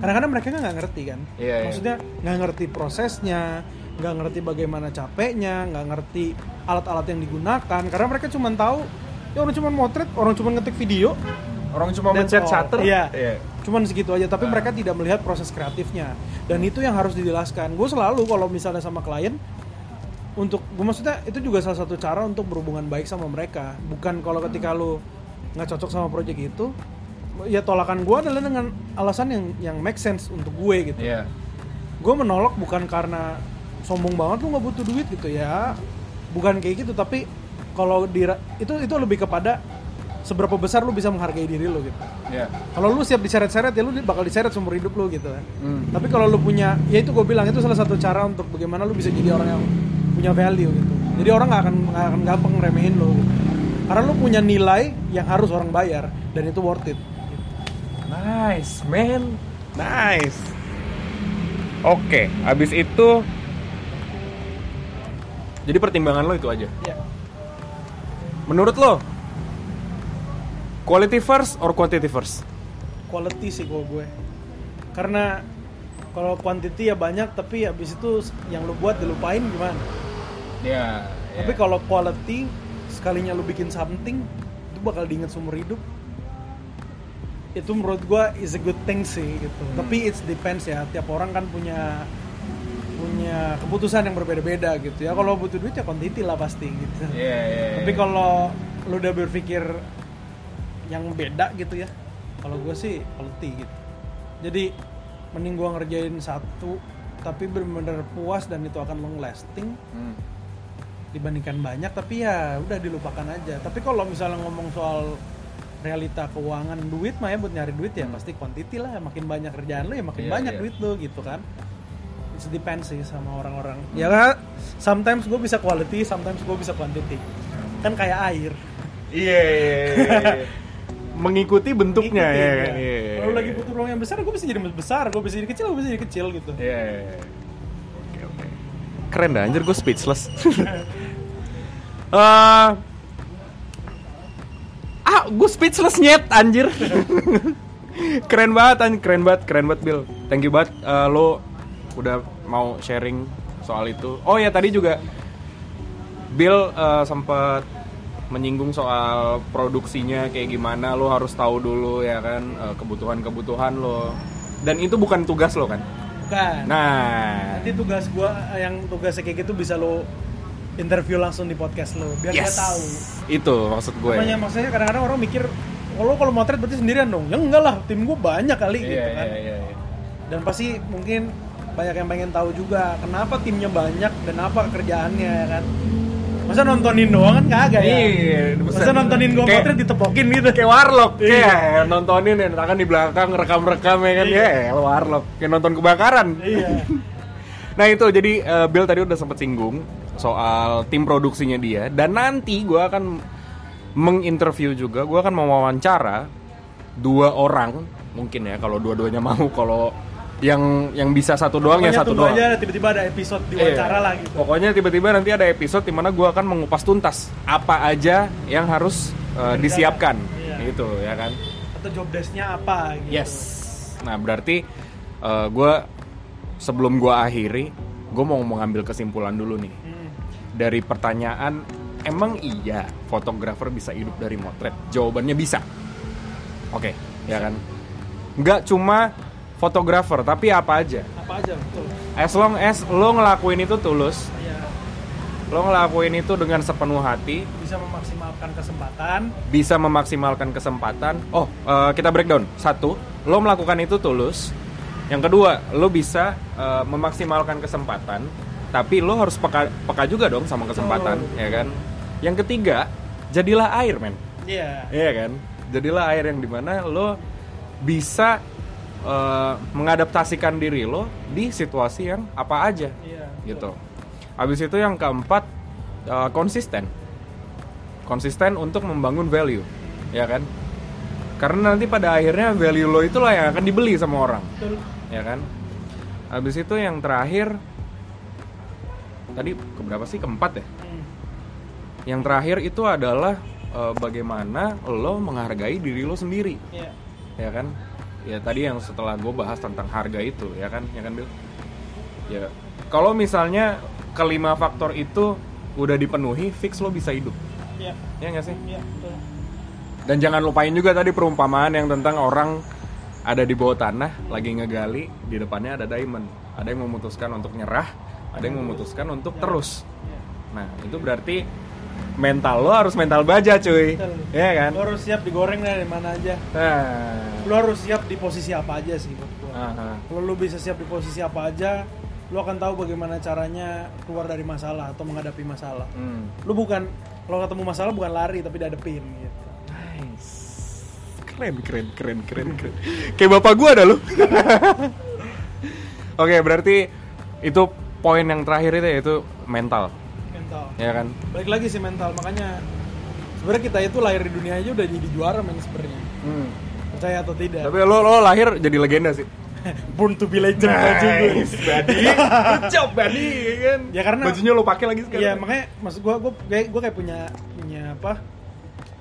kadang-kadang mereka nggak ngerti kan Iya, iya. maksudnya nggak ngerti prosesnya nggak ngerti bagaimana capeknya nggak ngerti alat-alat yang digunakan karena mereka cuma tahu ya orang cuma motret orang cuma ngetik video Orang cuma mencet all. shutter. Iya. Cuman segitu aja, tapi mereka tidak melihat proses kreatifnya. Dan itu yang harus dijelaskan. Gue selalu kalau misalnya sama klien untuk gue maksudnya itu juga salah satu cara untuk berhubungan baik sama mereka. Bukan kalau ketika lu nggak cocok sama project itu, ya tolakan gue adalah dengan alasan yang yang make sense untuk gue gitu. Iya. Gue menolak bukan karena sombong banget lu nggak butuh duit gitu ya. Bukan kayak gitu, tapi kalau di itu itu lebih kepada seberapa besar lu bisa menghargai diri lu gitu Iya. kalau lu siap diseret-seret ya lu bakal diseret seumur hidup lu gitu kan Hmm. tapi kalau lu punya ya itu gue bilang itu salah satu cara untuk bagaimana lu bisa jadi orang yang punya value gitu jadi orang nggak akan nggak akan gampang ngeremehin lu gitu. karena lu punya nilai yang harus orang bayar dan itu worth it Nice, man. Nice. Oke, habis itu jadi pertimbangan lo itu aja. ya Menurut lo quality first or quantity first? quality sih kalau gue karena kalau quantity ya banyak tapi habis itu yang lu buat dilupain gimana Ya. tapi kalau quality sekalinya lu bikin something itu bakal diingat seumur hidup itu menurut gua is a good thing sih gitu Hmm. tapi it depends ya tiap orang kan punya punya keputusan yang berbeda-beda gitu ya kalau butuh duit ya quantity lah pasti gitu Iya, iya. tapi kalau lu udah berpikir yang beda gitu ya. Kalau gue sih quality gitu. Jadi mending gua ngerjain satu tapi bener-bener puas dan itu akan long lasting Hmm. dibandingkan banyak tapi ya udah dilupakan aja. Tapi kalau misalnya ngomong soal realita keuangan duit mah ya buat nyari duit ya pasti quantity lah. Makin banyak kerjaan lo ya makin Iya, banyak iya. duit lo gitu kan. It depends sih sama orang-orang. Ya kan? Sometimes gue bisa quality sometimes gue bisa quantity. Kan kayak air. Iya, iya, iya, iya. Mengikuti bentuknya ya ya. kan. Iya. kalau lagi butuh ruang yang besar gue bisa jadi besar gue bisa jadi kecil gue bisa jadi kecil gitu Iya. iya, iya. Oke, oke. Keren dah anjir gue speechless. Eh ah, gue speechless nyet anjir. keren banget anjir, keren banget, keren banget Bill. Thank you banget eh, lo udah mau sharing soal itu. Oh ya tadi juga Bill eh, sempat menyinggung soal produksinya kayak gimana lo harus tahu dulu ya kan eh, kebutuhan-kebutuhan lo. Dan itu bukan tugas lo kan? bukan Nah, nanti tugas gue yang tugasnya kayak gitu bisa lo interview langsung di podcast lo biar dia yes. tahu Itu maksud gue. Makanya maksudnya kadang-kadang orang mikir kalau kalau motret berarti sendirian dong. Ya enggak lah, tim gue banyak kali Iya, gitu kan. iya, iya, iya. Dan pasti mungkin banyak yang pengen tahu juga kenapa timnya banyak dan apa kerjaannya ya kan. Masa nontonin doang kan kagak ya? Iya, Masa nontonin gue motret ditepokin gitu. Kayak warlock, Iya. kayak nontonin ya, kan di belakang rekam-rekam ya kan, Iya. ya warlock, kayak nonton kebakaran. Iya. Nah itu jadi eh, Bill tadi udah sempet singgung soal tim produksinya dia dan nanti gue akan menginterview juga, gue akan mewawancara dua orang mungkin ya kalau dua-duanya mau kalau yang yang bisa satu doang ya Pokoknya satu tunggu doang. aja tiba-tiba ada episode diwawancara Iya. lah gitu. Pokoknya tiba-tiba nanti ada episode di mana gue akan mengupas tuntas apa aja yang harus uh, disiapkan, Iya. gitu ya kan. Atau job desk-nya apa gitu. Yes. Nah berarti gue sebelum gue akhiri, gue mau mengambil kesimpulan dulu nih Hmm. dari pertanyaan. Emang iya fotografer bisa hidup dari motret? Jawabannya bisa. Oke, ya kan. Nggak cuma fotografer, tapi apa aja. Apa aja betul. As long as lo ngelakuin itu tulus, Iya. lo ngelakuin itu dengan sepenuh hati, Bisa memaksimalkan kesempatan. bisa memaksimalkan kesempatan. Oh, eh, kita breakdown. Satu, lo melakukan itu tulus. Yang kedua, lo bisa eh, memaksimalkan kesempatan, tapi lo harus peka, peka juga dong sama kesempatan, Betul. ya kan? Yang ketiga, jadilah air, men. Iya. Iya kan? Jadilah air yang di mana lo bisa eh, mengadaptasikan diri lo di situasi yang apa aja, Iya. gitu. Habis itu yang keempat eh, konsisten, konsisten untuk membangun value, ya kan? Karena nanti pada akhirnya value lo itulah yang akan dibeli sama orang, Betul. ya kan? Habis itu yang terakhir tadi keberapa sih keempat ya? Hmm. Yang terakhir itu adalah eh, bagaimana lo menghargai diri lo sendiri, Iya. ya kan? Ya tadi yang setelah gue bahas tentang harga itu, ya kan, ya kan Bill? Ya, kalau misalnya kelima faktor itu udah dipenuhi, fix lo bisa hidup, Iya. ya nggak sih? Iya, betul. Dan jangan lupain juga tadi perumpamaan yang tentang orang ada di bawah tanah lagi ngegali, di depannya ada diamond. Ada yang memutuskan untuk nyerah, ada yang memutuskan untuk terus. Iya. Nah, itu berarti mental lo harus mental baja, cuy. Betul. Iya kan? Lo harus siap digoreng dari mana aja. Nah. Lo harus siap di posisi apa aja sih. Aha. Kalau lo bisa siap di posisi apa aja, lo akan tahu bagaimana caranya keluar dari masalah atau menghadapi masalah. Hmm. Lo bukan kalau ketemu masalah bukan lari tapi dihadepin gitu. Nice. Keren, keren, keren, keren, keren. Kayak bapak gua ada lo. Oke, berarti itu poin yang terakhir itu yaitu mental, Mental. ya kan? Balik lagi sih mental, makanya sebenarnya kita itu lahir di dunia aja udah jadi juara men sebenarnya. Hmm. Percaya atau tidak? Tapi lo lo lahir jadi legenda sih. Born to be legend baju gue. Badi. Good job, Badi, ya kan? Ya, karena- bajunya lo pakai lagi sekarang. Iya makanya maksud gue gue kayak gue kayak punya punya apa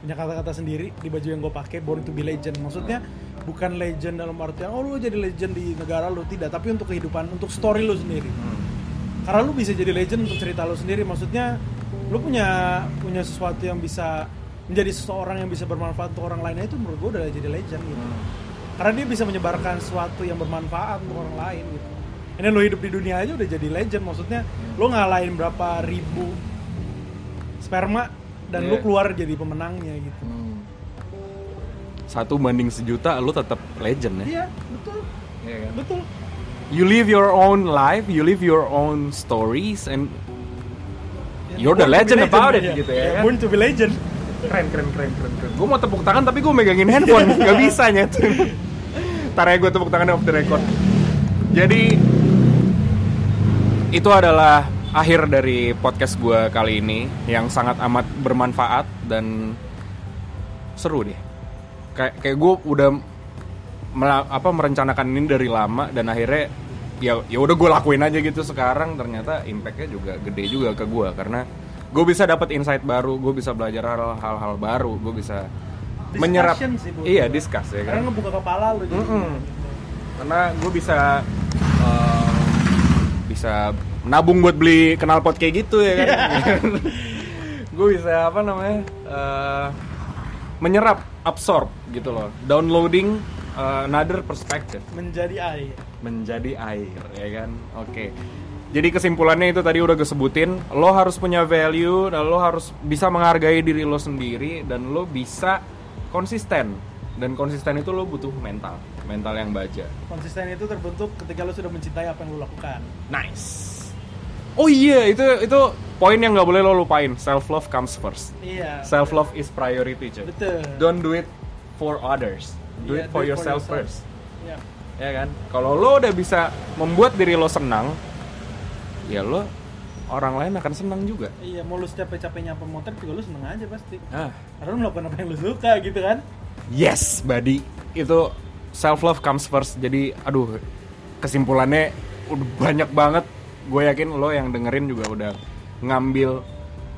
punya kata-kata sendiri di baju yang gue pakai born to be legend maksudnya bukan legend dalam artian oh lu jadi legend di negara lu tidak tapi untuk kehidupan untuk story lu sendiri karena lu bisa jadi legend untuk cerita lu sendiri. Maksudnya lu punya punya sesuatu yang bisa menjadi seseorang yang bisa bermanfaat untuk orang lain itu menurut gua udah jadi legend gitu. Karena dia bisa menyebarkan sesuatu yang bermanfaat untuk orang lain gitu. Ini lu hidup di dunia aja udah jadi legend. Maksudnya lu ngalahin berapa ribu sperma dan lu Iya. keluar jadi pemenangnya gitu. Satu banding sejuta, lu tetap legend ya. iya betul. Iya kan? betul You live your own life, you live your own stories, and You're the be legend about it, iya. gitu ya, kan? born to be legend keren keren keren keren keren. Gue mau tepuk tangan tapi gue megangin handphone, nggak bisa nyet. Ntar ya gue tepuk tangan off the record. Jadi itu adalah akhir dari podcast gue kali ini yang sangat amat bermanfaat dan seru deh. Kayak kayak gue udah apa merencanakan ini dari lama dan akhirnya ya ya udah gue lakuin aja gitu. Sekarang ternyata impactnya juga gede juga ke gue karena gue bisa dapat insight baru gue bisa belajar hal- hal-hal baru gue bisa menyerap Discussion sih, Bu. iya discuss ya kan. Karena ngebuka kepala lu jadi Mm-mm. karena gue bisa eh, bisa nabung buat beli knalpot kayak gitu ya kan. Gue bisa apa namanya eh, menyerap absorb gitu loh. Downloading eh, another perspective. Menjadi air. Menjadi air ya kan? Oke. Jadi kesimpulannya itu tadi udah gue sebutin lo harus punya value dan lo harus bisa menghargai diri lo sendiri dan lo bisa konsisten. Dan konsisten itu lo butuh mental mental yang baja. Konsisten itu terbentuk ketika lu sudah mencintai apa yang lu lakukan. Nice. Oh iya itu itu poin yang nggak boleh lo lupain. Self love comes first. Iya self love is priority cuy betul. Don't do it for others do it for yourself first. Iya. ya kan? Kalau lo udah bisa membuat diri lo senang ya lo orang lain akan senang juga. Iya mau lu capek-capeknya pemotret juga lu seneng aja pasti. Ah. Karena melakukan apa yang lu suka gitu kan? Yes buddy. Itu self love comes first. Jadi aduh kesimpulannya udah banyak banget. Gue yakin lo yang dengerin juga udah ngambil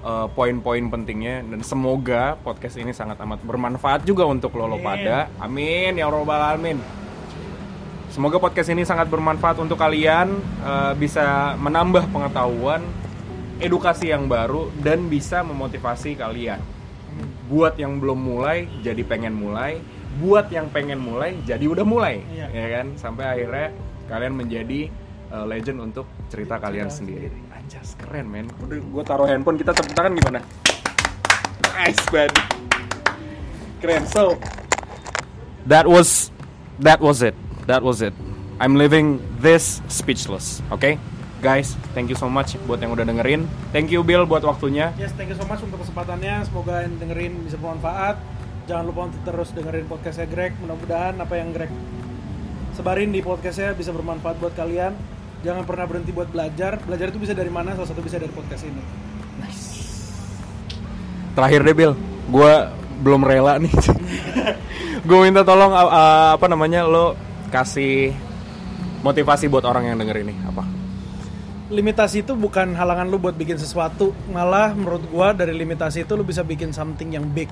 uh, poin-poin pentingnya dan semoga podcast ini sangat amat bermanfaat juga untuk lo lo Amin. pada amin ya robbal alamin Semoga podcast ini sangat bermanfaat untuk kalian, eh, bisa menambah pengetahuan, edukasi yang baru, dan bisa memotivasi kalian. Buat yang belum mulai, jadi pengen mulai. Buat yang pengen mulai, jadi udah mulai, Iya. ya kan? Sampai akhirnya kalian menjadi eh, legend untuk cerita kalian sendiri. Anjas keren men. Udah gue taruh handphone, kita tepuk tangan gimana? Nice man. Keren. So that was that was it. That was it. I'm living this speechless. Oke, guys, thank you so much buat yang udah dengerin. Thank you Bill buat waktunya. yes thank you so much untuk kesempatannya semoga yang dengerin bisa bermanfaat jangan lupa untuk terus dengerin podcastnya Greg mudah-mudahan apa yang Greg sebarin di podcastnya bisa bermanfaat buat kalian jangan pernah berhenti buat belajar. Belajar itu bisa dari mana? Salah satu bisa dari podcast ini. Terakhir deh Bill, gue belum rela nih. gue minta tolong uh, uh, apa namanya lo kasih motivasi buat orang yang denger ini. Apa? limitasi itu bukan halangan lu buat bikin sesuatu. Malah menurut gua dari limitasi itu lu bisa bikin something yang big.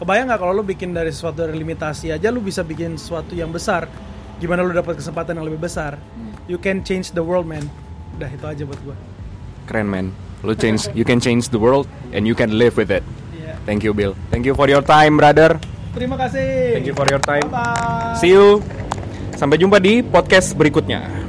Kebayang nggak kalau lu bikin dari sesuatu dari limitasi aja lu bisa bikin sesuatu yang besar? Gimana lu dapat kesempatan yang lebih besar you can change the world man udah itu aja buat gua Keren man. Lo change, you can change the world and you can live with it. Iya. Thank you Bill. Thank you for your time brother. terima kasih Thank you for your time. bye bye See you. Sampai jumpa di podcast berikutnya.